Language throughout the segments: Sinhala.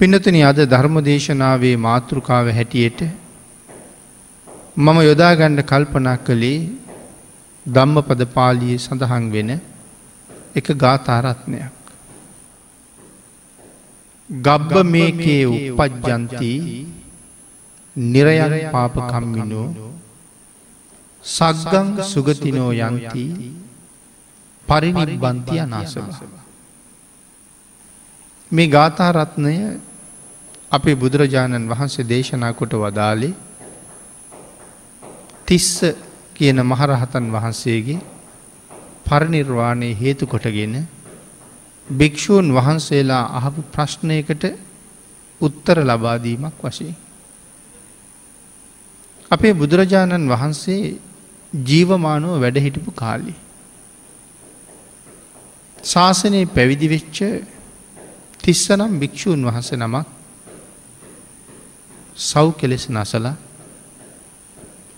පිනතුන අද ධර්ම දේශනාවේ මාතෘකාව හැටියට මම යොදාගණ්ඩ කල්පනා කළේ ධම්ම පද පාලිය සඳහන් වෙන එක ගාථාරත්නයක්. ගබ්බ මේකේ උපජ්ජන්ති නිරයන් පාපකම්මිනෝ සක්ගං සුගතිනෝ යන්ති පරිනිබ්බන්ති අනාසව. මේ ගාථාරත්නය අපේ බුදුරජාණන් වහන්සේ දේශනා කොට වදාලේ තිස්ස කියන මහරහතන් වහන්සේගේ පරනිර්වාණය හේතු කොටගෙන භික්‍ෂූන් වහන්සේලා අහපු ප්‍රශ්නයකට උත්තර ලබාදීමක් වශයෙන්. අපේ බුදුරජාණන් වහන්සේ ජීවමානුව වැඩහිටපු කාලි. ශාසනයේ පැවිදි වෙච්ච තිස්සනම් භික්‍ෂූන් වහස නමක් සව් කෙලෙස් නසලා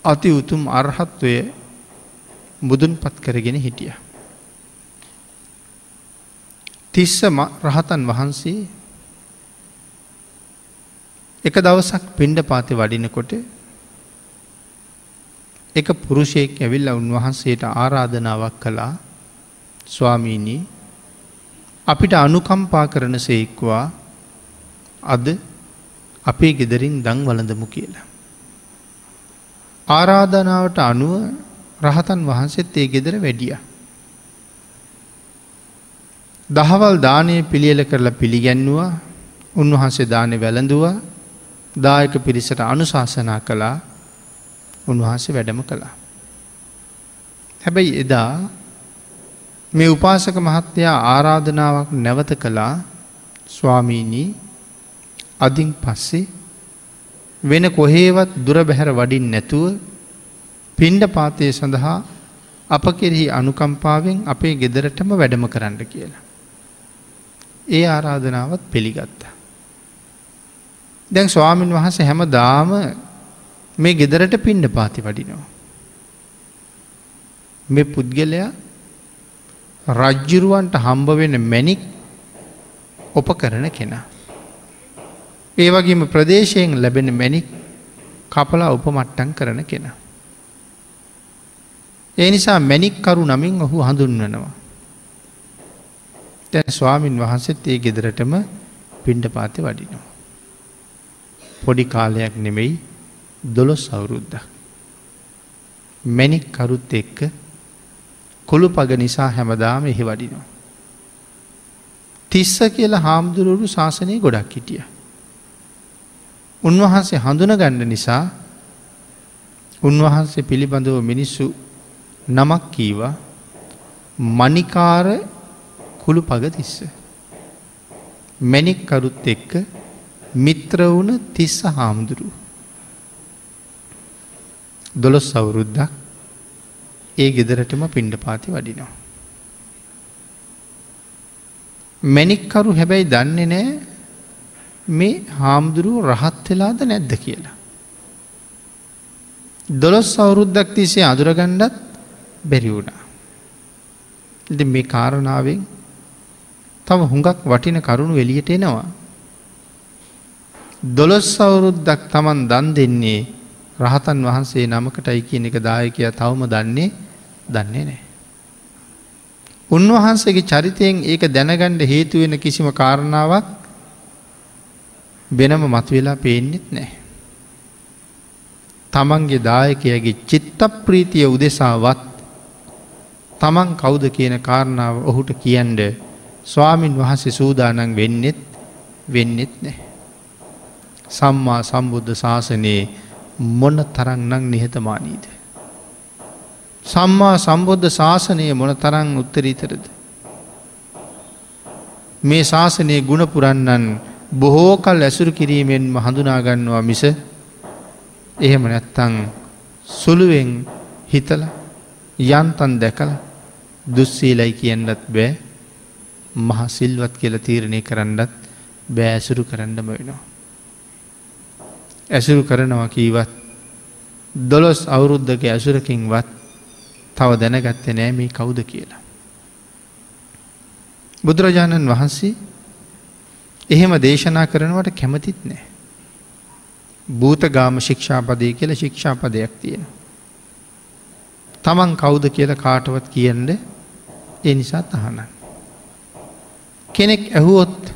අති උතුම් අර්හත්වය බුදුන් පත් කරගෙන හිටිය. තිස්ස රහතන් වහන්සේ එක දවසක් පිණ්ඩ පාති වඩිනකොට එක පුරුෂයෙක් ඇවිල්ල උන්වහන්සේට ආරාධනාවක් කළා ස්වාමීනී අපිට අනුකම්පා කරන සේක්වා අද අපේ ගෙදරින් දං වලඳමු කියලා. ආරාධනාවට අනුව රහතන් වහන්සේත් ඒ ගෙදර වැඩිය. දහවල් දානය පිළියල කරලා පිළිගැන්නවා උන්වහන්සේ දානය වැළඳවා දායක පිරිසට අනුශාසනා කළා උන්වහන්සේ වැඩම කළා. හැබැයි එදා මේ උපාසක මහත්තයා ආරාධනාවක් නැවත කළා ස්වාමීණී අදින් පස්සේ වෙන කොහේවත් දුර බැහැර වඩින් නැතුව පින්ඩ පාතය සඳහා අප කෙරෙහි අනුකම්පාවෙන් අපේ ගෙදරටම වැඩම කරන්න කියලා. ඒ ආරාධනාවත් පිළිගත්ත. දැන් ස්වාමීන් වහස හැම දාම මේ ගෙදරට පින්ඩ පාති වඩිනවා. මේ පුද්ගලයා රජ්ජුරුවන්ට හම්බ වෙන මැනික් ඔප කරන කෙනා. ඒ වගේම ප්‍රදේශයෙන් ලැබෙන මැනික් කපලා උපමට්ටන් කරන කෙනා. ඒ නිසා මැනික්කරු නමින් ඔහු හඳුන්වනවා. තැ ස්වාමීන් වහන්සේත් ඒ ගෙදරටම පිණ්ඩ පාති වඩිනවා. පොඩි කාලයක් නෙමෙයි දොළොස් අවුරුද්ද. මැනික් කරුත් එක්ක කොළු පග නිසා හැමදාම එහි වඩිනවා. තිස්ස කියලා හාමුදුරුවරු ශාසනය ගොඩක් හිටිය. උන්වහන්සේ හඳුන ගණ්ඩ නිසා උන්වහන්සේ පිළිබඳව මිනිස්සු නමක් කීවා මනිකාර කුළු පග තිස්ස. මැනික්කරුත් එක්ක මිත්‍ර වුණ තිස්ස හාමුදුරුව. දොළොස් අවුරුද්දක් ඒ ගෙදරටම පිණ්ඩ පාති වඩිනවා. මැනික්කරු හැබැයි දන්නේ නෑ මේ හාමුදුරුව රහත් වෙලාද නැද්ද කියලා. දොළොස් අවුරුද්දක් තිසේ අදුරගණ්ඩත් බැරි වුණා. ඉති මේ කාරණාවෙන් තම හුඟක් වටින කරුණු එලියට එනවා. දොළොස් අවුරුද්දක් තමන් දන් දෙන්නේ රහතන් වහන්සේ නමකටයි කියන එක දායකයා තවම දන්නේ දන්නේ නෑ. උන්වහන්සේගේ චරිතයෙන් ඒක දැනගණ්ඩ හේතුවෙන කිසිම කාරණාවක් වෙනම මතුවෙලා පේන්නෙත් නෑ. තමන්ගේ දායකයගේ චිත්ත ප්‍රීතිය උදෙසාවත් තමන් කවුද කියන කාරණාව ඔහුට කියන්ඩ ස්වාමින් වහන්සේ සූදානන් වෙන්නෙත් වෙන්නෙත් නෑ. සම්මා සම්බුද්ධ ශාසනයේ මොන තරන්නක් නිහතමානීද. සම්මා සම්බුද්ධ ශාසනය මොන තරං උත්තරීතරද. මේ ශාසනයේ ගුණ පුරන්නන් බොහෝ කල් ඇසුරු කිරීමෙන්ම හඳුනාගන්නවා මිස එහෙම නැත්තං සුළුවෙන් හිතල යන්තන් දැකල දුස්සීලයි කියන්නත් බෑ මහ සිල්වත් කියල තීරණය කරන්නත් බෑ ඇසුරු කරන්නම වෙනවා. ඇසුරු කරනවා කීවත් දොළොස් අවුරුද්ධක ඇසුරකින්වත් තව දැනගත්තේ නෑ මේ කවුද කියලා. බුදුරජාණන් වහන්සේ එහෙම දේශනා කරනවට කැමතිත් නෑ. භූතගාම ශික්ෂාපදය කියල ශික්ෂාපදයක් තියෙන. තමන් කවුද කියල කාටවත් කියන්න ඒ නිසා තහනන්. කෙනෙක් ඇහුවොත්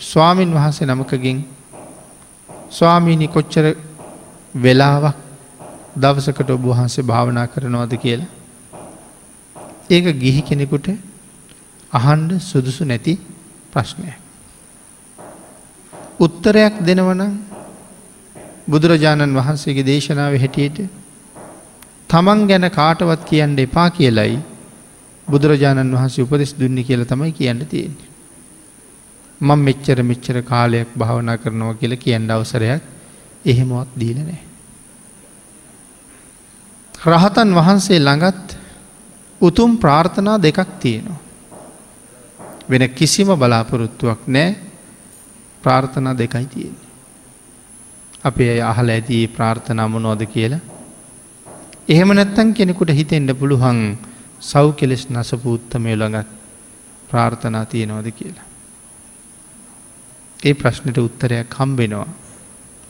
ස්වාමීන් වහන්සේ නමකගින් ස්වාමීණි කොච්චර වෙලාවක් දවසකට ඔබ වහන්සේ භාවනා කරනවාද කියලා. ඒක ගිහි කෙනෙකුට අහන්ඩ සුදුසු නැති ප්‍රශ්නය. උත්තරයක් දෙනවනම් බුදුරජාණන් වහන්සේගේ දේශනාව හැටියට තමන් ගැන කාටවත් කියන්න එපා කියලයි බුදුරජාණන් වහන්සේ උපදෙස් දුන්නේ කියල තමයි කියන්න තියෙන්නේ. මං මෙච්චර මෙච්චර කාලයක් භාවනා කරනවා කියල කියන්න අවසරයක් එහෙමවත් දීල නෑ. රහතන් වහන්සේ ළඟත් උතුම් ප්‍රාර්ථනා දෙකක් තියෙනවා. වෙන කිසිම බලාපොරොත්තුවක් නෑ ප්‍රාර්ථනා දෙකයි තියෙන්නේ. අපේ අය අහල ඇති ප්‍රාර්ථනා මොනෝද කියලා. එහෙම නැත්තන් කෙනෙකුට හිතෙන්ට පුළුවන් සව් කෙලෙස් නසපූත්තමය ළඟත් ප්‍රාර්ථනා තියෙනවද කියලා. ඒ ප්‍රශ්නයට උත්තරයක් හම්බෙනවා.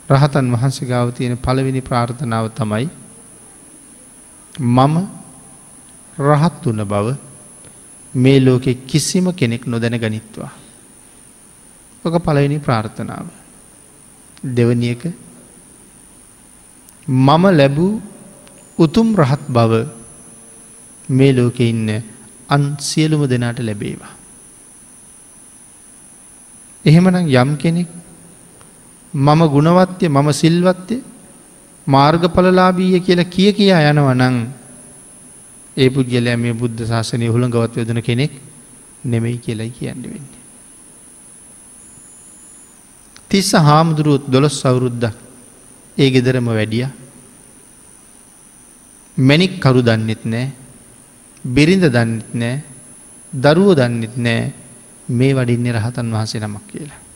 රහතන් වහන්සේ ගාව තියෙන පළවෙනි ප්‍රාර්ථනාව තමයි මම රහත් වන බව මේ ලෝකෙ කිසිම කෙනෙක් නොදැන ගනිත්වා. ඕක පළවෙනි ප්‍රාර්ථනාව. දෙවනි එක මම ලැබූ උතුම් රහත් බව මේ ලෝකෙ ඉන්න අන් සියලුම දෙනාට ලැබේවා. එහෙමනම් යම් කෙනෙක් මම ගුණවත්ය මම සිල්වත්ය මාර්ගඵලලාබීය කියලා කිය කියා යනවනං ඒ පුද්ගලයා මේ බුද්ධ ශාසනය හුළඟවත් යොදන කෙනෙක් නෙමෙයි කියලයි කියන්න වෙන්නේ. තිස්ස හාමුදුරුවත් දොළොස් සවුරුද්දක් ඒ ගෙදරම වැඩිය මැනික් කරු දන්නෙත් නෑ බිරිඳ දන්නෙත් නෑ දරුවෝ දන්නෙත් නෑ මේ වඩින්නේ රහතන් වහන්සේ නමක් කියලා.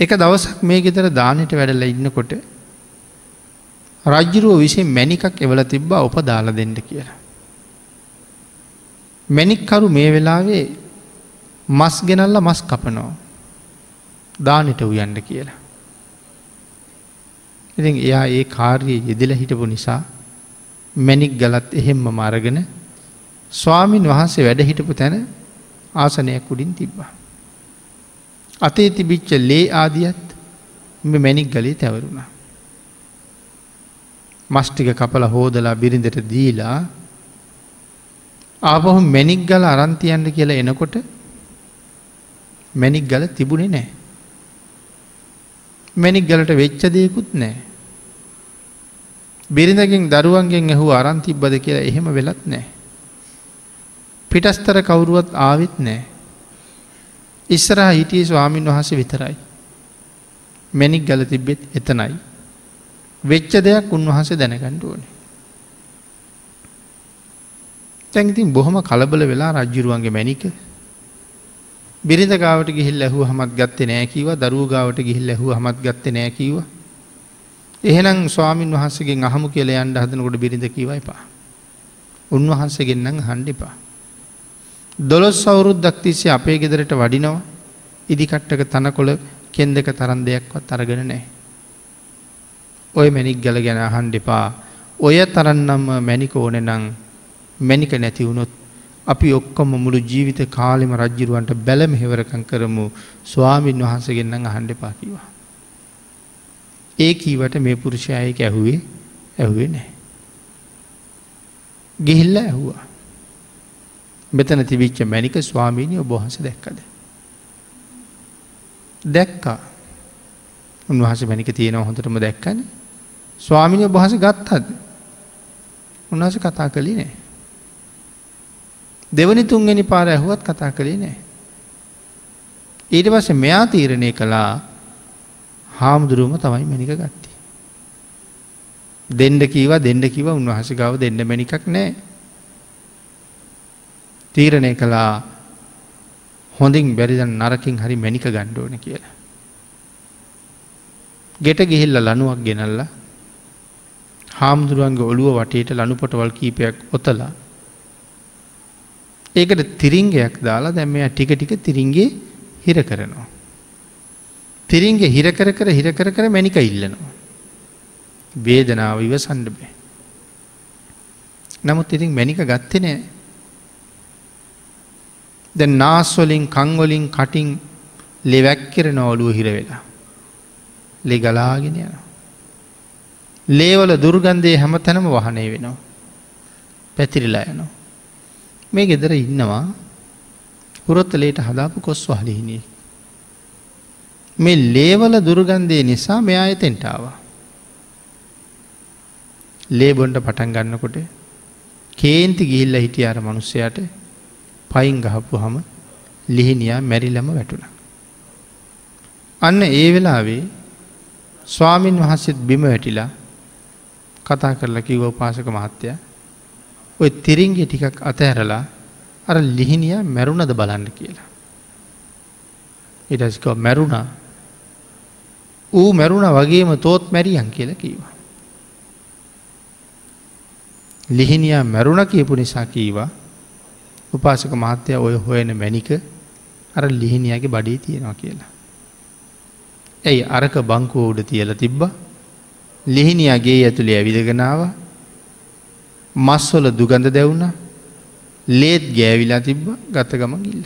එක දවසක් මේ ගෙතර දානට වැඩල ඉන්නකොට රජ්ජුරුව විසින් මැනිකක් එවල තිබ්බා ඔප දාල දෙන්න කියලා. මැනික්කරු මේ වෙලාවේ මස් ගෙනල්ල මස් කපනෝ දානට උයන්ඩ කියලා. ඉතින් එයා ඒ කාර්යය යෙදල හිටපු නිසා මැනික් ගලත් එහෙම්ම මරගෙන ස්වාමීන් වහන්සේ වැඩ හිටපු තැන ආසනයක් උඩින් තිබ්බා. අතේ තිබිච්ච ලේ ආදියත් මෙ මැනික් ගලේ තැවරුණා. මස්ටික කපල හෝදලා බිරිඳට දීලා ආපහු මැනික් ගල අරන්තියන්ට කියලා එනකොට මැනික් ගල තිබුණේ නෑ. මැනික් ගලට වෙච්චදයකුත් නෑ. බිරිඳගෙන් දරුවන්ගෙන් ඇහු අරන්තිබ්බද කියලා එහෙම වෙලත් නෑ. පිටස්තර කවුරුවත් ආවිත් නෑ. ඉස්සරහ හිටිය ස්වාමීන් වහස විතරයි. මැනික් ගල තිබ්බෙත් එතනයි. වෙච්ච දෙයක් උන්වහන්සේ දැනගණ්ඩ ඕනේ. තැන්ඉතින් බොහොම කලබල වෙලා රජ්ජුරුවන්ගේ මැනික බිරිඳ ගාවට ගිහිල් ඇහු හමත් ගත්තේ නෑකිව දරුව ගාවට ගිහිල් ඇහු හමත් ගත්ත නෑකිව එහෙනම් ස්වාමීන් වහන්සගේ අහමු කියල යන්ට හදනකොට බිරිඳ කිවයි පා උන්වහන්සේගෙන්න්න හන්ඩිපා දොළොස් සවුරුද්දක් තිස්සේ අපේ ගෙදරට වඩිනවා ඉදිකට්ටක තනකොළ කෙන්දක තරන් දෙයක්වත් අරගෙන නෑ. ඔය මැනික් ගල ගැන අහන්ඩිපා ඔය තරන්නම්ම මැනික ඕන නං මැනික නැති වුණොත් අපි ඔක්කොම මුළු ජීවිත කාලෙම රජ්ජිරුවන්ට බැලම හෙවරකං කරමු ස්වාමීන් වහන්සගෙන්න්න අහන්ඩපා කිවා. ඒ කීවට මේ පුරුෂයයක ඇහුවේ ඇහුවේ නෑ. ගිහිල්ල ඇහුවා. මෙතන තිවිච්ච මැනික ස්වාමීනය ඔබහන්ස දැක්කද. දැක්කා උන්වහස මැනික තියෙන හොඳටම දැක්කන ස්වාමිනය ඔබහස ගත්තද උන්හස කතා කළි නෑ. දෙවනි තුන්ගනි පාර ඇහුවත් කතා කළේ නෑ. ඊට පස්ස මෙයා තීරණය කළා හාමුදුරුවම තමයි මැනික ගත්ති. දෙන්ඩ කීව දෙන්ඩ කිව උන්වහස ගව දෙන්න මැනිකක් නෑ තීරණය කළා හොඳින් බැරිදන් නරකින් හරි මැනික ගණ්ඩෝන කියලා. ගෙට ගිහිල්ල ලනුවක් ගෙනල්ල හාමුදුරුවන්ගේ ඔළුව වටේට ලනුපොටවල් කීපයක් ඔතලා. ඒකට තිරිංගයක් දාලා දැම්මය ටික ටික තිරින්ගේ හිර කරනවා. තිරින්ගේ හිරකර කර හිරකර කර මැනික ඉල්ලනවා. වේදනාව ඉව සණ්ඩ බෑ. නමුත් ඉතින් මැනික ගත්තෙ නෑ. ද නාස්වලින් කංවලින් කටින් ලෙවැක්කෙරන ඔලුව හිරවෙලා. ලෙ ගලාගෙන යන. ලේවල දුර්ගන්ධය හැම තැනම වහනය වෙනවා. පැතිරිලා යනවා. මේ ගෙදර ඉන්නවා පුරොත්තලේට හදාපු කොස් වහලිහිනිය. මේ ලේවල දුර්ගන්ධය නිසා මෙයා එතෙන්ටාවා. ලේබොන්ට පටන් ගන්නකොට කේන්ති ගිහිල්ල හිටිය අර මනුස්සයට පයින් ගහපු හම ලිහිනියා මැරිලම වැටුණ. අන්න ඒ වෙලාවේ ස්වාමීන් වහන්සේත් බිම වැටිලා කතා කරලා කිව්ව උපාසක මහත්තය ඔය තිරින්ගේ ටිකක් අතඇරලා අර ලිහිනිය මැරුණද බලන්න කියලා. ඉටස්ක මැරුණා ඌ මැරුණ වගේම තෝත් මැරියන් කියලා කීවා. ලිහිනියා මැරුණ කියපු නිසා කීවා උපාසක මහත්තය ඔය හොයන මැනික අර ලිහිනියගේ බඩේ තියෙනවා කියලා. ඇයි අරක බංකුව උඩ තියල තිබ්බ ලිහිනියගේ ඇතුළේ ඇවිදගෙනාව මස්වල දුගඳ දැවුණ ලේත් ගෑවිලා තිබ්බ ගත ගම ගිල්ල.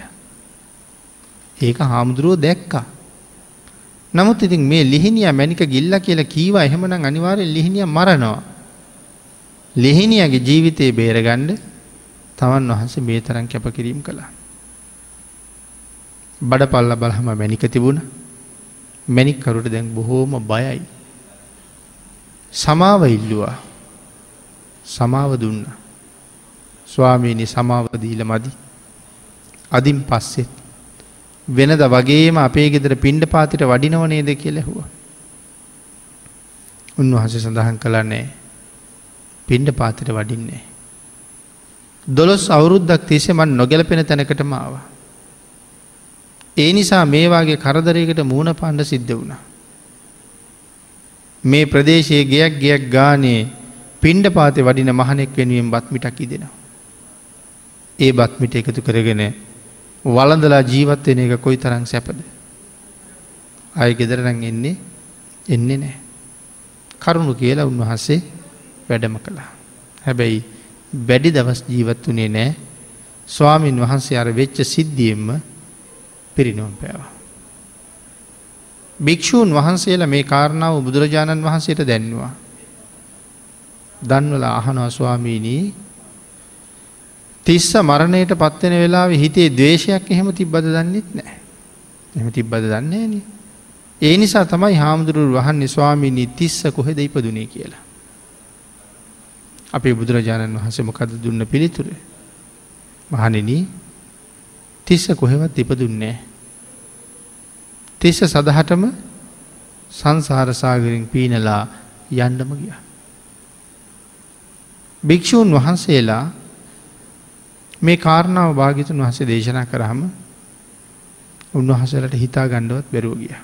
ඒක හාමුදුරුවෝ දැක්කා. නමුත් ඉතින් මේ ලිහිනිය මැනික ගිල්ල කියලා කීවා එහෙමන අනිවාරෙන් ලිහිනිය මරනවා. ලිහිනියගේ ජීවිතයේ බේරගණ්ඩ තමන් වහන්සේ මේ තරන් කැපකිරීම් කළා. බඩ පල්ල බලහම මැනික තිබුණ මැනික්කරුට දැන් බොහෝම බයයි. සමාව ඉල්ලුවා සමාව දුන්න. ස්වාමීනි සමාවදීල මදි. අදින් පස්සෙත්. වෙනද වගේම අපේ ගෙදර පිණ්ඩ පාතිට වඩිනවනේද කියලෙහුව. උන්වහස සඳහන් කළන්නේ පිණ්ඩ පාතිට වඩින්නේ. දොළොස් අවුරුද්දක් තිසෙමන් නොගැලපෙන තැනකටම ආවා. ඒ නිසා මේවාගේ කරදරයකට මූුණ පාණ්ඩ සිද්ධ වුණ. මේ ප්‍රදේශයේ ගයක් ගයක් ගානේ පින්ඩ පාතය වඩින මහනෙක් වෙනුවෙන් බත්මිටක් ඉදෙනවා. ඒ බත්මිට එකතු කරගෙන වලඳලා ජීවත් වෙන එක කොයි තරං සැපද. අය ගෙදරනං එන්නේ එන්නේ නෑ. කරුණු කියලා උන්වහන්සේ වැඩම කළා. හැබැයි වැඩි දවස් ජීවත් වනේ නෑ ස්වාමීන් වහන්සේ අර වෙච්ච සිද්ධියෙන්ම පිරිනොම් පෑවා. භික්‍ෂූන් වහන්සේලා මේ කාරණාව බුදුරජාණන් වහන්සේට දැන්වා. දන්වල අහනවා ස්වාමීනී තිස්ස මරණයට පත්වෙන වෙලා හිතේ දේශයක් එහෙම තිබ්බද දන්නෙත් නෑ. එම තිබ්බද දන්නේ න. ඒ නිසා තමයි හාමුදුරුව වහන්නේ ස්වාමීනී තිස්ස කොහෙද ඉපදුනේ කියලා. අපේ බුදුරජාණන් වහස මොකද දුන්න පිළිතුර. මහනිනී තිස්ස කොහෙවත් ඉපදුන්නේ. තිස්ස සදහටම සංසාරසාගරින් පීනලා යන්ඩම ගිය. භික්‍ෂූන් වහන්සේලා මේ කාරණාව භාගිතුන් වහසේ දේශනා කරහම උන්වහසලට හිතා ගණ්ඩුවත් බැරුව ගිය.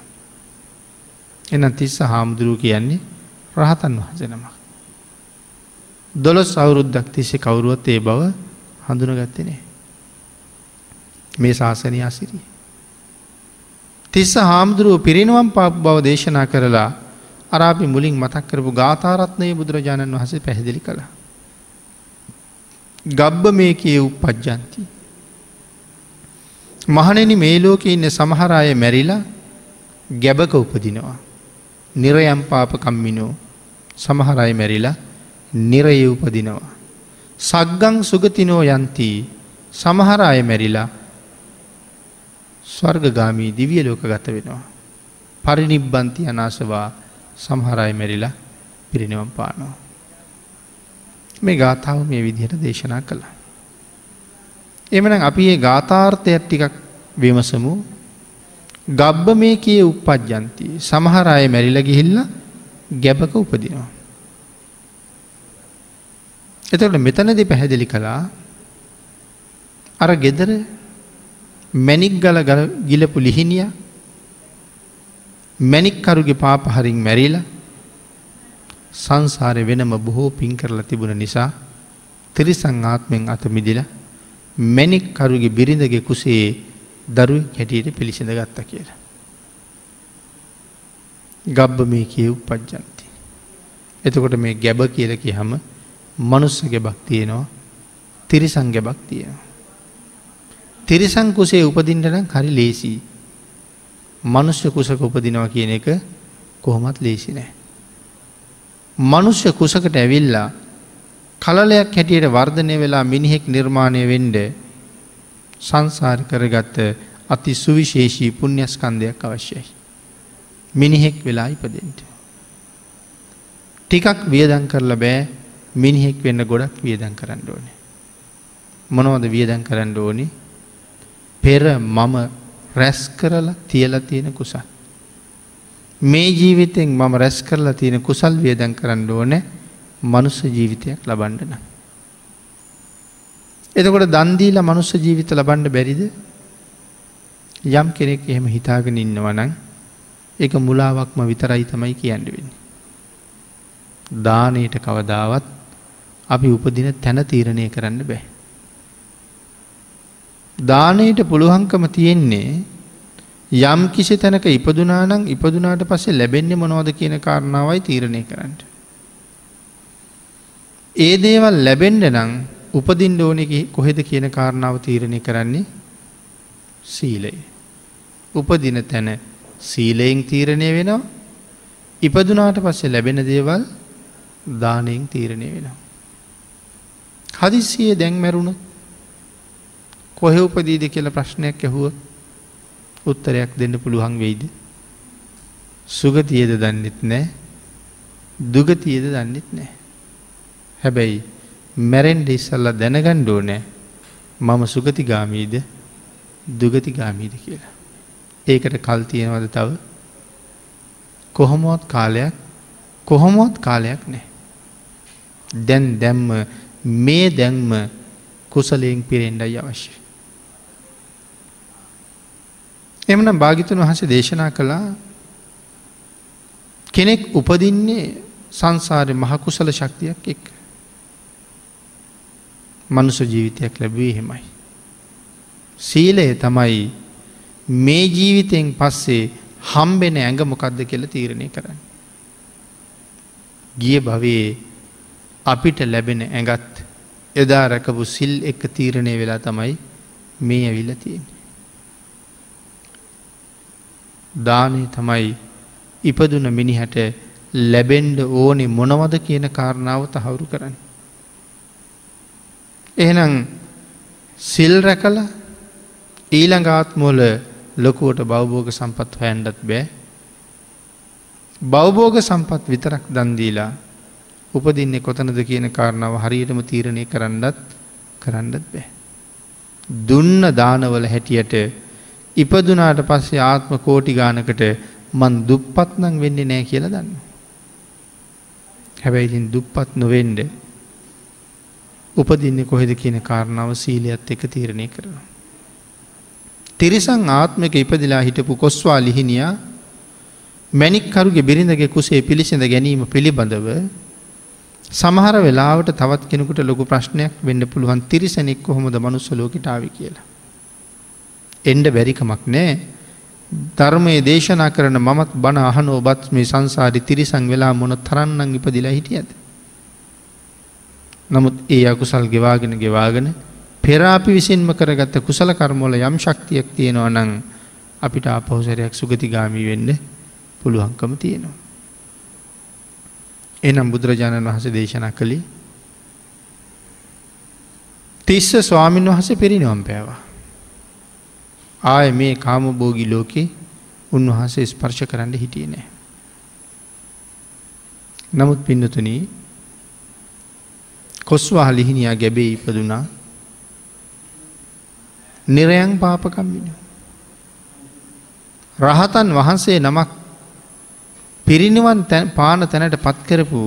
එන තිස්ස හාමුදුරුව කියන්නේ රහතන් වහස නමක්. දොළොස් අවුරුද්දක් තිස්සේ කවුරුවත් ඒ බව හඳුනගත්තනේ. මේ ශාසනය අසිරි. තිස්ස හාමුදුරුව පිරිනුවම් පාප බව දේශනා කරලා අරාපි මුලින් මතක් කරපු ගාථාරත්නය බුදුරජාණන් වහසේ පැහැදිලි කළා. ගබ්බ මේ කිය උපපජ්ජන්ති. මහනෙනි මේ ලෝක ඉන්න සමහරය මැරිලා ගැබක උපදිනවා. නිරයම් පාපකම්මිනෝ සමහරය මැරිලා නිරය උපදිනවා. සග්ගං සුගතිනෝ යන්ති සමහර අය මැරිලා ස්වර්ගගාමී දිවිය ලෝක ගත වෙනවා. පරිනිබ්බන්ති අනාසවා සමහරය මැරිලා පිරිනිවම් පානවා. මේ ගාථාව මේ විදිහට දේශනා කළා. එමන අපි ඒ ගාථාර්ථයක් ටිකක් විමසමු ගබ්බ මේ කිය උපපජ්ජන්ති සමහර අය මැරිල ගිහිල්ල ගැබක උපදිනවා. එතකට මෙතනදි පැහැදිලි කළා අර ගෙදර මැනික් ගල ගිලපු ලිහිනිය මැනික්කරුගේ පාපහරින් මැරිලා සංසාරය වෙනම බොහෝ පින් කරලා තිබුණ නිසා තිරිසං ආත්මෙන් අත මිදිල මැනික්කරුගේ බිරිඳගේ කුසේ දරු හැටියට පිළිසිඳ ගත්ත කියලා. ගබ්බ මේ කිය උපද්ජන්ති. එතකොට මේ ගැබ කියල කියහම මනුස්ස ගැබක් තියෙනවා තිරිසං ගැබක් තියෙනවා. තිරිසංකුසේ උපදින්ටනම් හරි ලේසී. මනුෂ්‍ය කුසක උපදිනවා කියන එක කොහොමත් ලේසි නෑ. මනුෂ්‍ය කුසකට ඇවිල්ලා කලලයක් හැටියට වර්ධනය වෙලා මිනිහෙක් නිර්මාණය වෙන්ඩ සංසාර කරගත්ත අති සුවිශේෂී පුුණ්‍යස්කන්දයක් අවශ්‍යයි. මිනිහෙක් වෙලා ඉපදෙන්ට. ටිකක් වියදන් කරලා බෑ මිනිහෙක් වෙන්න ගොඩක් වියදන් කරන්න ඕනේ. මොනවද වියදන් කරන්න ඕනි පෙර මම රැස් කරලා තියල තියෙන කුසල්. මේ ජීවිතෙන් මම රැස් කරලා තියෙන කුසල් වියදන් කරන්න ඕනෑ මනුස්ස ජීවිතයක් ලබන්ඩන. එතකොට දන්දීල මනුස්ස ජීවිත ලබන්ඩ බැරිද යම් කෙනෙක් එහෙම හිතාගෙන ඉන්නවනං එක මුලාවක්ම විතරයි තමයි කියන්න වෙන්නේ. දානයට කවදාවත් අපි උපදින තැන තීරණය කරන්න බෑ. දානයට පුළුවන්කම තියෙන්නේ යම් කිසි තැනක ඉපදුනානං ඉපදුනාට පස්සේ ලැබෙන්නේ මොනවද කියන කාරණාවයි තීරණය කරන්න. ඒ දේවල් ලැබෙන්ඩ නං උපදින්ඩ ඕනෙක කොහෙද කියන කාරණාව තීරණය කරන්නේ සීලයි. උපදින තැන සීලයෙන් තීරණය වෙනවා ඉපදුනාට පස්සේ ලැබෙන දේවල් දානයෙන් තීරණය වෙනවා. හදිස්සියේ දැන් මැරුණු කොහෙ උපදීද කියල ප්‍රශ්නයක් ඇහුව උත්තරයක් දෙන්න පුළුවන් වෙයිද. සුගතියද දන්නෙත් නෑ දුගතියද දන්නෙත් නෑ. හැබැයි මැරෙන්ඩ ඉස්සල්ල දැනගණ්ඩෝ නෑ මම සුගතිගාමීද දුගතිගාමීද කියලා. ඒකට කල් තියෙනවද තව කොහොමොත් කාලයක් කොහොමොත් කාලයක් නෑ. දැන් දැම්ම මේ දැන්ම කුසලයෙන් පිරෙන්ඩයි අවශ්‍ය. එමන භාගිතුන් වහස දේශනා කළා කෙනෙක් උපදින්නේ සංසාරය මහකුසල ශක්තියක් එක්. මනුස ජීවිතයක් ලැබී හෙමයි. සීලය තමයි මේ ජීවිතයෙන් පස්සේ හම්බෙන ඇඟ මොකක්ද කියල තීරණය කරන්න. ගිය භවයේ අපිට ලැබෙන ඇඟත් එදා රැකපු සිල් එක තීරණය වෙලා තමයි මේ ඇවිල්ල තියෙන. දානය තමයි ඉපදුන මිනිහට ලැබෙන්ඩ ඕනෙ මොනවද කියන කාරණාව තහවුරු කරන්න. එහෙනම් සිල් රැකල ඊළඟාත්මෝල ලොකුවට බෞබෝග සම්පත් හොයන්ඩත් බෑ බෞබෝග සම්පත් විතරක් දන්දීලා උපදින්නේ කොතනද කියන කාරණාව හරියටම තීරණය කරන්නත් කරන්නත් බෑ. දුන්න දානවල හැටියට ඉපදුනාට පස්සේ ආත්ම කෝටි ගානකට මන් දුප්පත්නං වෙන්නේ නෑ කියල දන්න. හැබැයිතින් දුප්පත් නොවෙන්ඩ උපදින්නේ කොහෙද කියන කාරණාව සීලියත් එක තීරණය කරනවා. තිරිසං ආත්මක ඉපදිලා හිටපු කොස්වා ලිහිනියා මැනික්කරුගේ බිරිඳගේ කුසේ පිළිසිඳ ගැනීම පිළිබඳව සමහර වෙලාවට තවත් කෙනෙකුට ලොකු ප්‍රශ්නයක් වෙන්න පුළුවන් තිරිසනෙක් කොහොමද මනුස්ස ලෝකටාව කියලා. එන්ඩ බැරිකමක් නෑ ධර්මය දේශනා කරන මමත් බණ අහන ඔබත් මේ සංසාරි තිරිසං වෙලා මොන තරන්නන් ඉපදිලා හිටිය ඇද. නමුත් ඒ අකුසල් ගෙවාගෙන ගෙවාගෙන පෙරාපි විසින්ම කරගත්ත කුසල කර්මෝල යම් ශක්තියක් තියෙනවා නං අපිට අපහුසරයක් සුගතිගාමී වෙන්න පුළුවන්කම තියෙනවා. එනම් බුදුරජාණන් වහස දේශනා කළේ තිස්ස ස්වාමීන් වහස පිරිනිවම් පෑවා. ආය මේ කාමබෝගි ලෝකේ උන්වහන්සේ ස්පර්ශ කරන්න හිටිය නෑ. නමුත් පින්නතුනී කොස්වා ලිහිනියා ගැබේ ඉපදුනා නිරයන් පාපකම්බින. රහතන් වහන්සේ නමක් පිරිනිවන් පාන තැනට පත්කරපු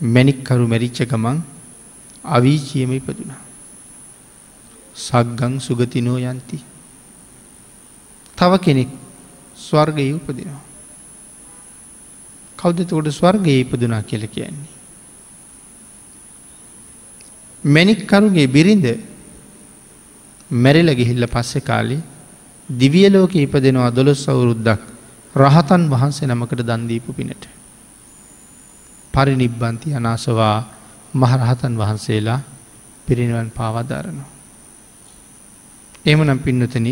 මැනික්කරු මැරිච්ච ගමන් අවීචියම ඉපදුනා. සක්ගං සුගතිනෝ යන්ති. තව කෙනෙක් ස්වර්ගය උපදිනවා. කෞදතකොට ස්වර්ගය ඉපදුනා කියල කියන්නේ. මැනික්කරුගේ බිරිඳ මැරිල ගිහිල්ල පස්සෙ කාලි දිවියලෝක ඉපදෙනවා දොළොස් අවුරුද්දක් රහතන් වහන්සේ නමකට දන්දීපු පිනට. පරිනිබ්බන්ති අනාසවා මහරහතන් වහන්සේලා පිරිනිවන් පාවදාරනවා. එමනම් පින්නතන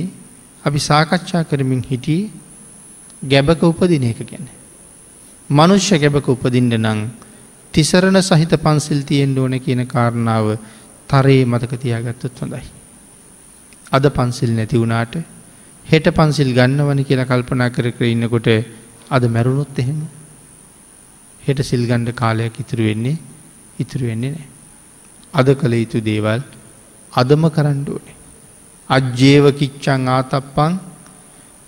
අපි සාකච්ඡා කරමින් හිටියේ ගැබක උපදින එක ගැන. මනුෂ්‍ය ගැබක උපදින්ට නං තිසරණ සහිත පන්සිල් තියෙන් ඕන කියන කාරණාව තරයේ මතක තියාගත්තොත් හොඳයි. අද පන්සිල් නැති වුණාට හෙට පන්සිල් ගන්නවන කියලා කල්පනා කර කර ඉන්නකොට අද මැරුණොත් එහෙම හෙට සිල්ගණ්ඩ කාලයක් ඉතුරු වෙන්නේ ඉතුරු වෙන්නේ නෑ. අද කළ යුතු දේවල් අදම කරණ්ඩුවනේ. අජ්ජේව කිච්චං ආතප්පං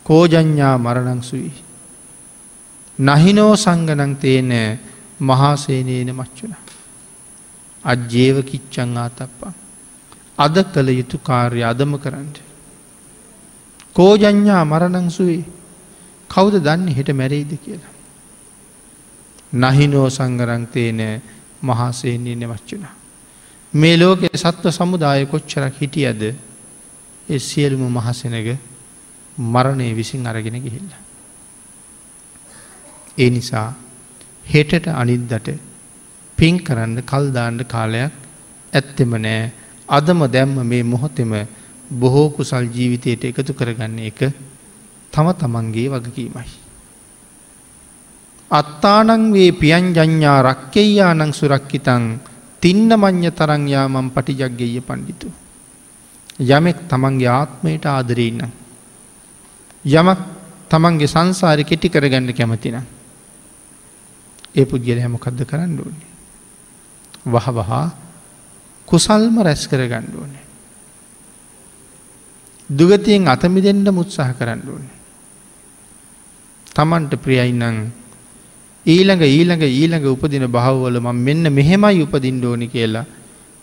කෝජඥා මරණංසුයි. නහිනෝ සංගනං තේන මහාසේනයන මච්චුන. අජ්ජේව කිච්චං ආතප්පං. අද කළ යුතු කාර්ය අදම කරන්නට. කෝජඥා මරණංසුවේ කවුද දන්න හෙට මැරෙයිද කියලා. නහිනෝ සංගරංතේන මහාසේනයන මච්චුනා. මේ ලෝකෙ සත්ව සමුදාය කොච්චරක් හිටියද ඒ සියලුම මහසෙනග මරණය විසින් අරගෙන ගිහිල්ල. ඒ නිසා හෙටට අනිද්දට පින් කරන්න කල්දාන්ඩ කාලයක් ඇත්තෙම නෑ අදම දැම්ම මේ මොහොතෙම බොහෝ කුසල් ජීවිතයට එකතු කරගන්න එක තම තමන්ගේ වගකීමයි. අත්තානං වේ පියන් ජඥා රක්කෙයානං සුරක්කිතං තින්න මං්්‍ය තරංයා මම් පටිජක්ගෙය පණ්ඩිතු. යමෙක් තමන්ගේ ආත්මයට ආදරීන්න. යමක් තමන්ගේ සංසාරි කෙටි කරගන්න කැමතින. ඒ පුද්ගල හැමොකක්ද කරන්න ඕනේ. වහ වහා කුසල්ම රැස් කර ගණ්ඩ ඕනේ. දුගතියෙන් අතමි දෙන්න මුත්සාහ කරන්න ඕනේ. තමන්ට ප්‍රියයින්නං ඊළඟ ඊළඟ ඊළඟ උපදින භවවල ම මෙන්න මෙහෙමයි උපදින්ඩ ඕනි කියලා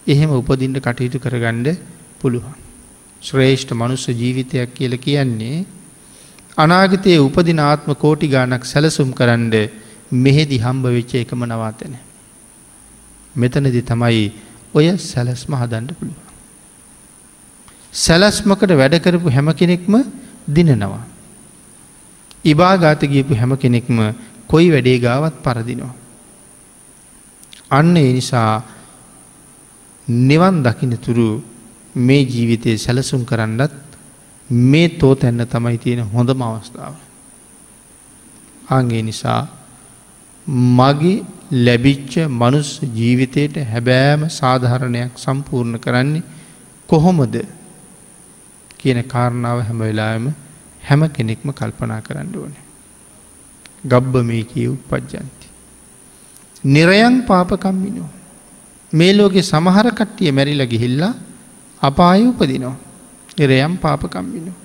එහෙම උපදින්ට කටයුතු කරගණ්ඩ පුළුවන්. ශ්‍රේෂ්ඨ මනුස්ස ජීවිතයක් කියල කියන්නේ අනාගතයේ උපදින ආත්ම කෝටි ගානක් සැලසුම් කරන්න මෙහෙදි හම්බ වෙච්ච එකම නවාතන. මෙතනදි තමයි ඔය සැලස්ම හදන්ඩ පුළුවන්. සැලස්මකට වැඩකරපු හැම කෙනෙක්ම දිනනවා. ඉබාගාත ගියපු හැම කෙනෙක්ම කොයි වැඩේ ගාවත් පරදිනවා. අන්න ඒ නිසා නිවන් දකින තුරු මේ ජීවිතය සැලසුම් කරන්නත් මේ තෝ තැන්න තමයි තියෙන හොඳම අවස්ථාව. අගේ නිසා මගේ ලැබිච්ච මනුස් ජීවිතයට හැබෑම සාධහරණයක් සම්පූර්ණ කරන්නේ කොහොමද කියන කාරණාව හැම වෙලාම හැම කෙනෙක්ම කල්පනා කරන්න ඕනේ. ගබ්බ මේ කිය උපද්ජන්ති. නිරයන් පාපකම්මිනෝ. මේ ලෝකෙ සමහර කට්ටිය මැරිල ගිහිල්ලා අපාය උපදිනවා. නිරයම් පාපකම්මිනෝ.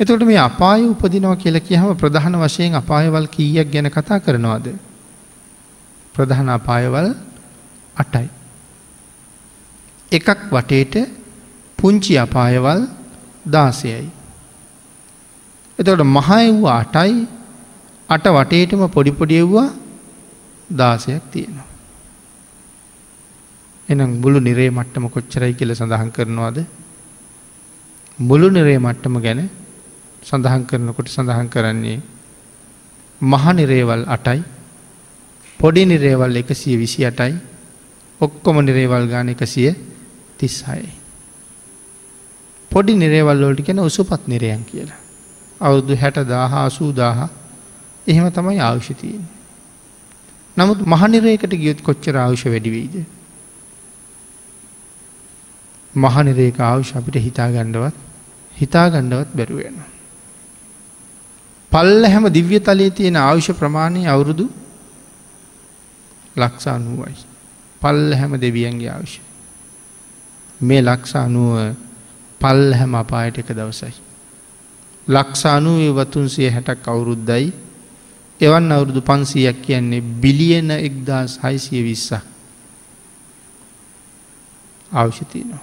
එතකොට මේ අපාය උපදිනවා කියල කියහම ප්‍රධාන වශයෙන් අපායවල් කීයක් ගැන කතා කරනවාද. ප්‍රධාන අපායවල් අටයි. එකක් වටේට පුංචි අපායවල් දාසයයි. එතකොට මහයව්වා අටයි අට වටේටම පොඩිපොඩියව්වා දාසයක් තියෙනවා. එනම් මුළු නිරේ මට්ටම කොච්චරයි කියල සඳහන් කරනවාද මුළු නිරේ මට්ටම ගැන සඳහන් කරනකොට සඳහන් කරන්නේ මහ නිරේවල් අටයි පොඩි නිරේවල් එකසිය විසි අටයි ඔක්කොම නිරේවල් ගාන එකසිය තිස්හයි. පොඩි නිරේවල් ලෝටි කෙන උසුපත් නිරයන් කියලා. අවුරුදු හැට දාහ අසූදාහ එහෙම තමයි ආවශ්‍යතියෙන්. නමුත් මහනිරේකට ගියොත් කොච්චර ආවුෂ වැඩිවීද. මහනිරේක ආවුෂ අපිට හිතා ගණ්ඩවත් හිතා ගණ්ඩවත් බැරුවෙන. පල්ල හැම දිව්‍ය තලයේ තියෙන ආවුෂ ප්‍රමාණය අවුරුදු ලක්ෂා නුවයි. පල්ල හැම දෙවියන්ගේ ආවුෂ. මේ ලක්ෂා නුව පල් හැම අපායට එක දවසයි. ලක්ෂානුවේ වතුන්සිය හැටක් අවුරුද්දයි එවන් අවුරුදු පන්සීයක් කියන්නේ බිලියන එක්දස් හයිසිය විස්ස අවශ්‍යතියනවා.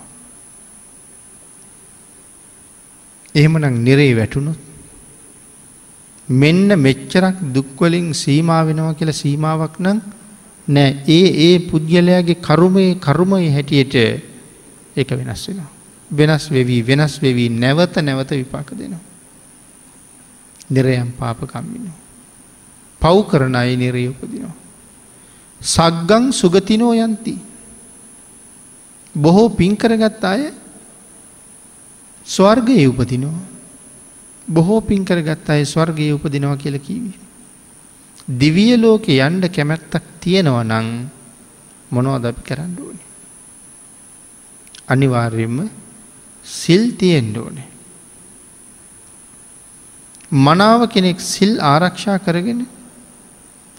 එහෙමනම් නිරේ වැටුණොත් මෙන්න මෙච්චරක් දුක්වලින් සීමා වෙනවා කියලා සීමාවක් නම් නෑ ඒ ඒ පුද්ගලයාගේ කරුමේ කරුමයි හැටියට ඒක වෙනස් වෙනවා. වෙනස් වෙවී වෙනස් වෙවී නැවත නැවත විපාක දෙනවා. නිරයම් පාපකම්මිනු. පව් කරන අයි නිරය උපදිනවා. සග්ගං සුගතිනෝ යන්ති. බොහෝ පින්කරගත් අය ස්වර්ගය උපදිනවා. බොහෝ පින්කරගත් අය ස්වර්ගය උපදිනවා කියල කීවී. දිවිය ලෝක යන්ඩ කැමැත්තක් තියෙනව නං මොනවද අපි කරන්න ඕනේ. අනිවාර්යෙන්ම සිල් තියෙන්ඩ ඕනේ. මනාව කෙනෙක් සිල් ආරක්ෂා කරගෙන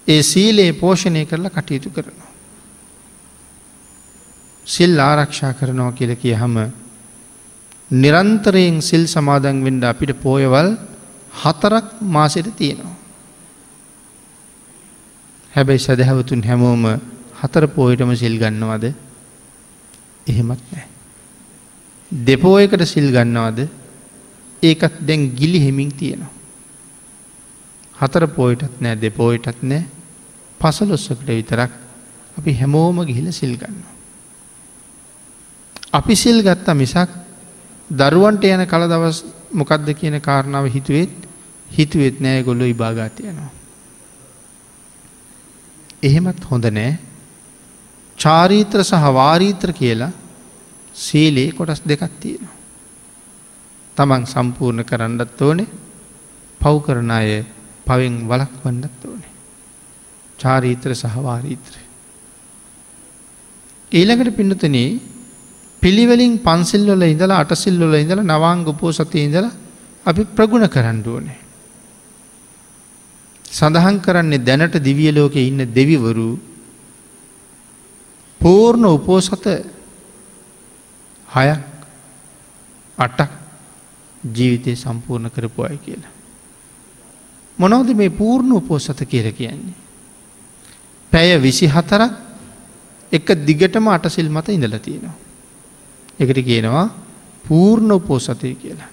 ඒ සීලයේ පෝෂණය කරලා කටයුතු කරනවා. සිල් ආරක්ෂා කරනවා කියල කිය හම නිරන්තරයෙන් සිල් සමාදන් වෙන්ඩ අපිට පෝයවල් හතරක් මාසෙට තියෙනවා. හැබැයි සැදැහැවතුන් හැමෝම හතර පෝයටම සිල් ගන්නවද එහෙමත් නෑ. දෙපෝයකට සිල් ගන්නවද ඒකත් දැන් ගිලි හෙමින් තියෙනවා. හතර පෝයටත් නෑ දෙපෝයටත් නෑ පසලොස්සකට විතරක් අපි හැමෝම ගිහිල සිල් ගන්නවා. අපි සිල් ගත්තා මිසක් දරුවන්ට යන කල දවස් මොකක්ද කියන කාරණාව හිතුවෙත් හිතුවෙත් නෑ ගොල්ලො ඉභාගාතයනවා. එහෙමත් හොඳ නෑ චාරීත්‍ර සහ වාරීත්‍ර කියලා සීලේ කොටස් දෙකක් තියෙනවා. තමන් සම්පූර්ණ කරන්නත් ඕනේ පව් කරන අය පවෙන් වලක් වන්නත් ඕනේ. චාරීත්‍ර සහවාරීත්‍රය. ඊළඟට පින්නතනේ පිළිවෙලින් පන්සිල්වල ඉඳලා අටසිල්වල ඉඳලා නවාංග උපෝ සතිය ඉඳලා අපි ප්‍රගුණ කරන්න ඕනේ. සඳහන් කරන්නේ දැනට දිවිය ලෝකෙ ඉන්න දෙවිවරු පූර්ණ උපෝසත හයක් අටක් ජීවිතය සම්පූර්ණ කරපු අය කියලා. මොනවද මේ පූර්ණ උපෝසත කියර කියන්නේ. පැය විසි හතරක් එක දිගටම අටසිල් මත ඉඳල තියෙනවා. එකට කියනවා පූර්ණ උපෝසතය කියලා.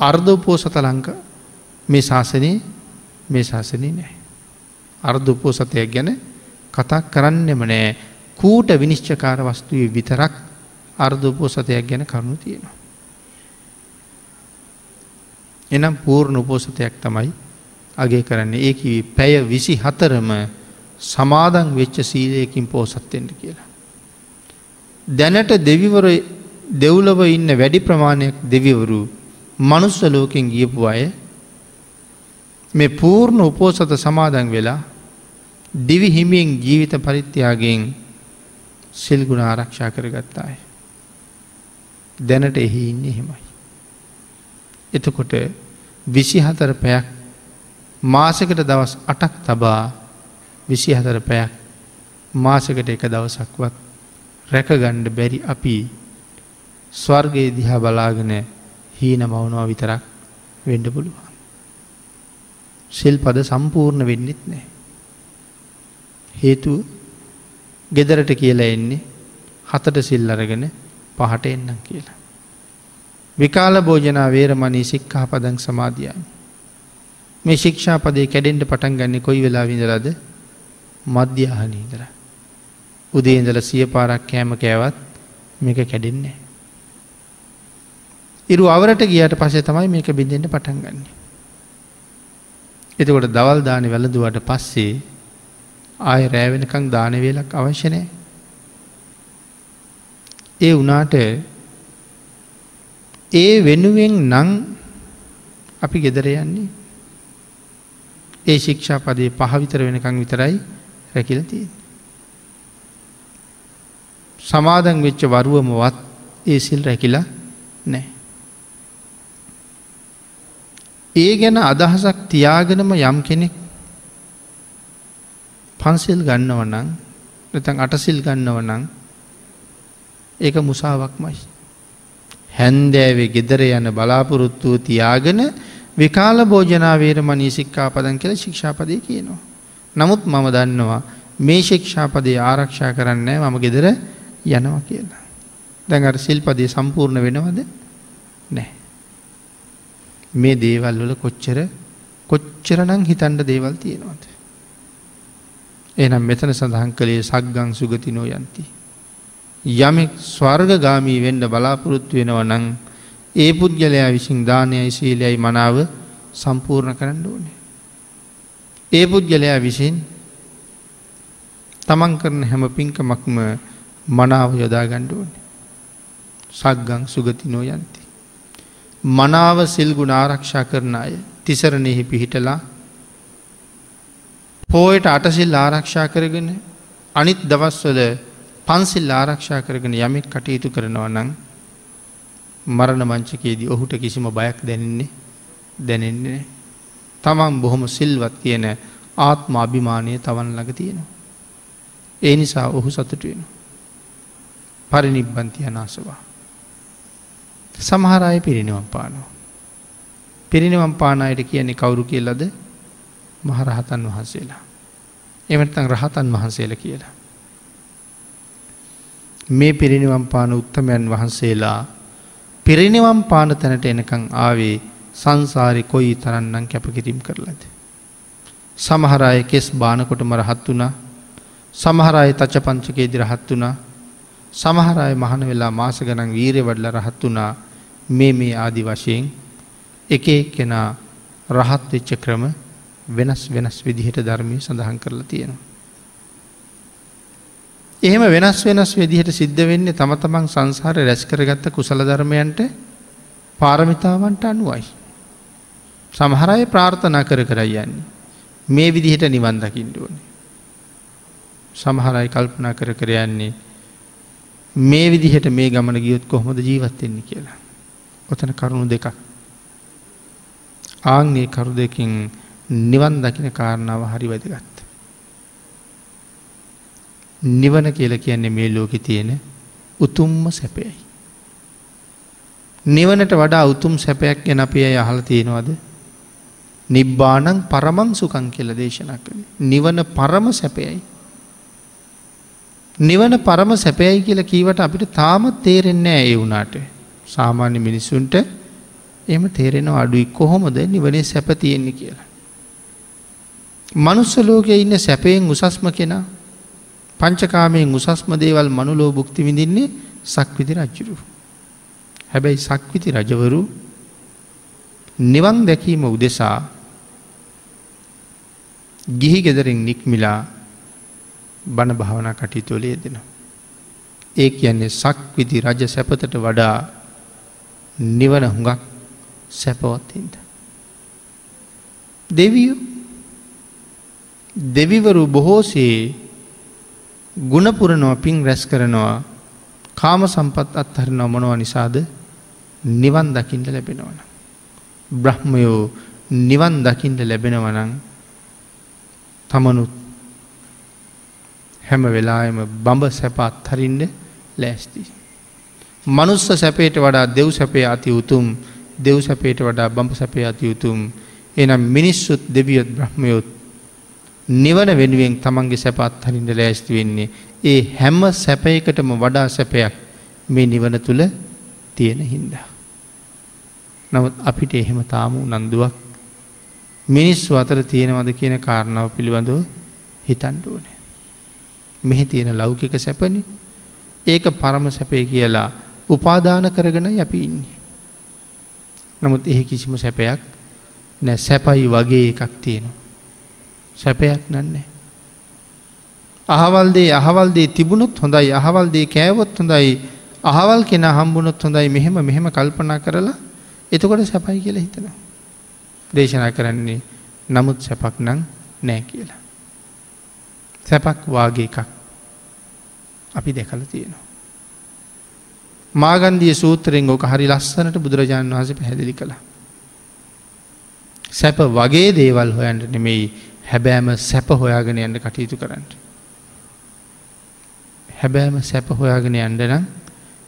අර්ධ උපෝසත ලංක මේ ශාසනයේ මේ ශාසනය නෑ. අර්ධ උපෝසතයක් ගැන කතා කරන්නෙම නෑ කූට විනිශ්චකාර වස්තුවේ විතරක් අර්ධ උපෝසතයක් ගැන කරුණු තියෙනවා. එනම් පූර්ණ උපෝසතයක් තමයි අගේ කරන්නේ ඒ පැය විසි හතරම සමාදන් වෙච්ච සීලයකින් පෝසත්තෙන්ට කියලා. දැනට දෙවිවර දෙව්ලව ඉන්න වැඩි ප්‍රමාණයක් දෙවිවරු මනුස්ස ලෝකෙන් ගියපු අය මේ පූර්ණ උපෝසත සමාදන් වෙලා දිවි හිමියෙන් ජීවිත පරිත්‍යයාගෙන් සිල්ගුණ ආරක්ෂා කරගත්තාය. දැනට එහි ඉන්න එහෙමයි. එතකොට විසි හතර පැයක් මාසකට දවස් අටක් තබා විසි හතර පැයක් මාසකට එක දවසක්වත් රැකගණ්ඩ බැරි අපි ස්වර්ගයේ දිහා බලාගෙන හීන මවුනවා විතරක් වෙන්ඩ පුළුවන්. සිල් පද සම්පූර්ණ වෙන්නෙත් නෑ. හේතුව ගෙදරට කියලා එන්නේ හතට සිල් අරගෙන පහට එන්නම් කියලා. විකාල භෝජනා වේරමණී සික්කා පදං සමාධියන්. මේ ශික්ෂාපදේ කැඩෙන්ට පටන් ගන්න කොයි වෙලා විඳරද මධ්‍යහනීදර. උදේන්දල සිය පාරක් කෑම කෑවත් මේක කැඩෙන්නේ. ඉරු අවරට ගියට පසේ තමයි මේක බිඳෙන්ට පටන් ගන්න. එතකොට දවල් දාන වැලදුවට පස්සේ ආය රෑවෙනකං දානවේලක් අවශ්‍යනෑ. ඒ වනාට ඒ වෙනුවෙන් නං අපි ගෙදර යන්නේ ඒ ශික්ෂා පදේ පහවිතර වෙනකං විතරයි රැකිලතිය. සමාදන් වෙච්ච වරුවමවත් ඒ සිල් රැකිලා නෑ. ඒ ගැන අදහසක් තියාගෙනම යම් කෙනෙක් පන්සිල් ගන්නව නං නැතන් අටසිල් ගන්නව නං ඒක මුසාවක්මයි. හැන්දෑවේ ගෙදර යන බලාපොරොත්තුව තියාගෙන විකාල භෝජනාවේර මනී සික්කා පදන් කියල ශික්ෂාපදය කියනවා. නමුත් මම දන්නවා මේ ශික්ෂාපදේ ආරක්ෂා කරන්නේ මම ගෙදර යනවා කියලා. දැඟට සිල්පදේ සම්පූර්ණ වෙනවද නෑ. මේ දේවල් වල කොච්චර කොච්චරනං හිතන්ඩ දේවල් තියෙනවාද. එනම් මෙතන සඳහන් කළේ සක්ගං සුගතිනෝ යන්ති. යමෙක් ස්වර්ගගාමී වෙන්න බලාපොරොත්තු වෙනව නං ඒ පුද්ගලයා විසින් දානයයි සීලයයි මනාව සම්පූර්ණ කරන්න ඕනේ. ඒ පුද්ගලයා විසින් තමන් කරන හැම පින්කමක්ම මනාව යොදා ගණ්ඩ ඕනේ. සක්ගං සුගතිනෝ යන්ති. මනාව සිල්ගුණ ආරක්ෂා කරන අය තිසරණෙහි පිහිටලා පෝයට අටසිල් ආරක්ෂා කරගෙන අනිත් දවස්වල පන්සිල් ආරක්ෂා කරගෙන යමෙක් කටයුතු කරනවා නං මරණ මංචකයේදී ඔහුට කිසිම බයක් දැනෙන්නේ දැනෙන්නේ තමන් බොහොම සිල්වත් කියන ආත්ම අභිමානය තවන් ළඟ තියෙනවා. ඒ නිසා ඔහු සතුට වෙන. පරිනිබ්බන්ති අනාසවා. සමහරය පිරිනිවම් පානවා. පිරිනිවම් පානායට කියන්නේ කවුරු කියලද මහරහතන් වහන්සේලා. එමටතන් රහතන් වහන්සේල කියලා. මේ පිරිනිවම් පාන උත්තමයන් වහන්සේලා පිරිනිවම් පාන තැනට එනකං ආවේ සංසාරි කොයි තරන්නම් කැපකිරීම් කරලද. සමහරය කෙස් බානකොටම රහත් වුණා සමහරය තච්ච පංචකේදි රහත් වුණා සමහරය මහන වෙලා මාස ගනන් වීරය වඩල රහත් වුණා මේ මේ ආදි වශයෙන් එක කෙනා රහත් වෙච්ච ක්‍රම වෙනස් වෙනස් විදිහට ධර්මය සඳහන් කරලා තියෙනවා. එහෙම වෙනස් වෙනස් විදිහට සිද්ධ වෙන්නේ තම තමන් සංසාර රැස් කරගත්ත කුසල ධර්මයන්ට පාරමිතාවන්ට අනුවයි. සමහරය ප්‍රාර්ථනා කර කරයි යන්නේ. මේ විදිහට නිවන් දකිින්ට ඕනේ. සමහරයි කල්පනා කර කර යන්නේ මේ විදිහට මේ ගමන ගියොත් කොහොමද ජීවත්වෙන්නේ කියලා. ඔතන කරුණු දෙකක්. ආංගේ කරු දෙකින් නිවන් දකින කාරණාව හරි වැදගත්. නිවන කියල කියන්නේ මේ ලෝකෙ තියෙන උතුම්ම සැපයයි. නිවනට වඩා උතුම් සැපයක් ගැන අපේ අය අහල තියෙනවද නිබ්බානං පරමං සුකං කියල දේශනා කළේ. නිවන පරම සැපයයි. නිවන පරම සැපයයි කියල කීවට අපිට තාමත් තේරෙන්නේ ඒ වුනාට සාමාන්‍ය මිනිස්සුන්ට එම තේරෙනවා අඩුයි කොහොමද නිවනේ සැප තියෙන්නේ කියලා. මනුස්ස ලෝකයේ ඉන්න සැපයෙන් උසස්ම කෙනා පංචකාමයෙන් උසස්ම දේවල් මනුලෝ බුක්ති විඳින්නේ සක්විති රජ්ජුරු. හැබැයි සක්විති රජවරු නිවන් දැකීම උදෙසා ගිහි ගෙදරින් නික්මිලා බණ භාවනා කටයුතුවලේ දෙන. ඒ කියන්නේ සක්විති රජ සැපතට වඩා නිවන හුඟක් සැපවත්තින්ට. දෙවියෝ දෙවිවරු බොහෝසේ ගුණපුරනවා පින් රැස් කරනවා කාම සම්පත් අත්හරි නොමනවා නිසාද නිවන් දකිින්ට ලැබෙනවන. බ්‍රහ්මයෝ නිවන් දකිින්ට ලැබෙනවනං තමනුත් හැම වෙලායම බඹ සැපත් හරින්ඩ ලෑස්ති. මනුස්ස සැපේට වඩා දෙව් සැපේ අති උතුම් දෙව් සැපේට වඩා බඹ සැපේ අති උතුම් එනම් මිනිස්සුත් දෙවියොත් බ්‍රහ්මයොත් නිවන වෙනුවෙන් තමන්ගේ සැපත් හරින්ට ලෑස්ති වෙන්නේ ඒ හැම සැපයකටම වඩා සැපයක් මේ නිවන තුළ තියෙන හින්දා. නමුත් අපිට එහෙම තාම නන්දුවක් මිනිස්සු අතර තියෙනවද කියන කාරණාව පිළිබඳව හිතන්ට ඕනේ. මෙහි තියෙන ලෞකික සැපනි ඒක පරම සැපේ කියලා උපාදාන කරගෙන යැපි ඉන්නේ. නමුත් එහි කිසිම සැපයක් නෑ සැපයි වගේ එකක් තියෙනවා. සැපයක් නන්නේ. අහවල්දේ අහවල්දේ තිබුණොත් හොඳයි අහවල්දේ කෑවොත් හොඳයි අහවල් කෙන හම්බුණොත් හොඳයි මෙහෙම මෙහෙම කල්පනා කරලා එතකොට සැපයි කියලා හිතනවා. දේශනා කරන්නේ නමුත් සැපක් නං නෑ කියලා. සැපක් වාගේ එකක් අපි දැකල තියෙනවා. මාගන්දිය සූත්‍රයෙන් ඕක හරි ලස්සනට බුදුරජාණන් වහස පැහැදිලි කළ. සැප වගේ දේවල් හොයන්ට නෙමෙයි හැබෑම සැප හොයාගෙන යන්න කටයුතු කරන්න. හැබෑම සැප හොයාගෙන යන්ඩ නම්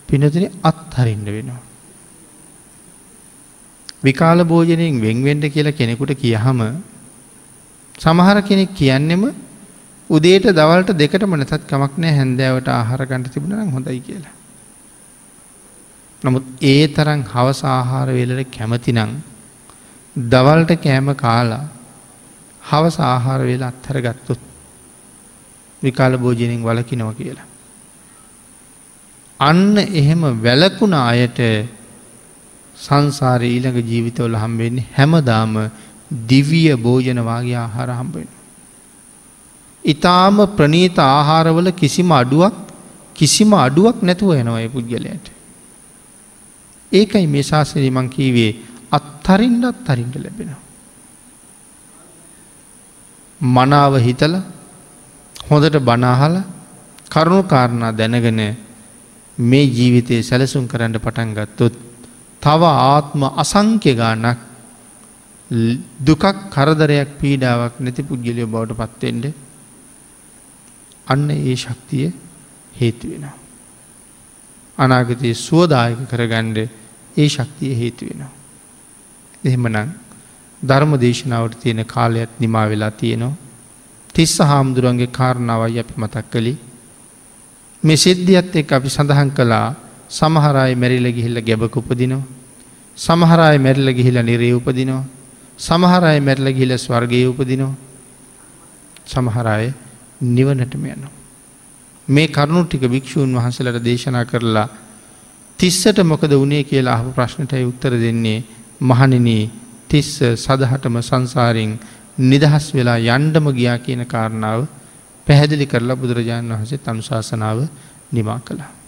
පිනතින අත්හරින්ඩ වෙනවා. විකාල භෝජනයෙන් වෙන්වෙන්ඩ කියලා කෙනෙකුට කියහම සමහර කෙනෙක් කියන්නෙම උදේට දවල්ට දෙකට මනතත් කමක් නෑ හැන්දෑවට ආහාරගණඩ තිබුණනම් හොඳයි කියලා. නමුත් ඒ තරන් හවස ආහාර වෙලට කැමතිනං දවල්ට කෑම කාලා හවස ආහාර වෙලා අත්හර ගත්තුත් විකාල භෝජනයෙන් වලකිනව කියලා. අන්න එහෙම වැලකුණ අයට සංසාරය ඊළඟ ජීවිතවල හම්බෙන්නේ හැමදාම දිවිය භෝජනවාගේ ආහාර හම්බෙන. ඉතාම ප්‍රනීත ආහාරවල කිසිම අඩුවක් කිසිම අඩුවක් නැතුව යනවය පුද්ගලයට. ඒකයි මේ ශාසනය මං කීවේ අත්තරින්ට අත්තරින්ට ලැබෙනවා. මනාව හිතල හොඳට බනාහල කරුණු කාරණා දැනගෙන මේ ජීවිතයේ සැලසුම් කරන්න පටන් ගත්තොත් තව ආත්ම අසංක්‍ය ගානක් දුකක් කරදරයක් පීඩාවක් නැති පුද්ගලිය බවට පත්තෙන්ට අන්න ඒ ශක්තිය හේතු වෙනවා. අනාගතයේ සුවදායක කරගණ්ඩ ඒ ශක්තිය හේතු වෙනවා. එහෙමනම් ධර්ම දේශනාවට තියෙන කාලයක් නිමා වෙලා තියෙනවා. තිස්ස හාමුදුරුවන්ගේ කාරණාවයි අපි මතක් කළේ. මේ සිද්ධියත් එක් අපි සඳහන් කළා සමහරයි මැරිල ගිහිල්ල ගැබක උපදිනවා. සමහරයි මැරිල ගිහිල නිරේ උපදිනවා. සමහරය මැරල ගිහිල ස්වර්ගය උපදිනවා. සමහරය නිවනටම යනවා. මේ කරුණු ටික භික්‍ෂූන් වහන්සලට දේශනා කරලා තිස්සට මොකද වනේ කියලා අහ ප්‍රශ්නටයි උත්තර දෙන්නේ මහනිනී තිස්ස සදහටම සංසාරෙන් නිදහස් වෙලා යන්ඩම ගියා කියන කාරණාව පැහැදිලි කරලා බුදුරජාණන් වහසේ තනුශාසනාව නිමා කළා.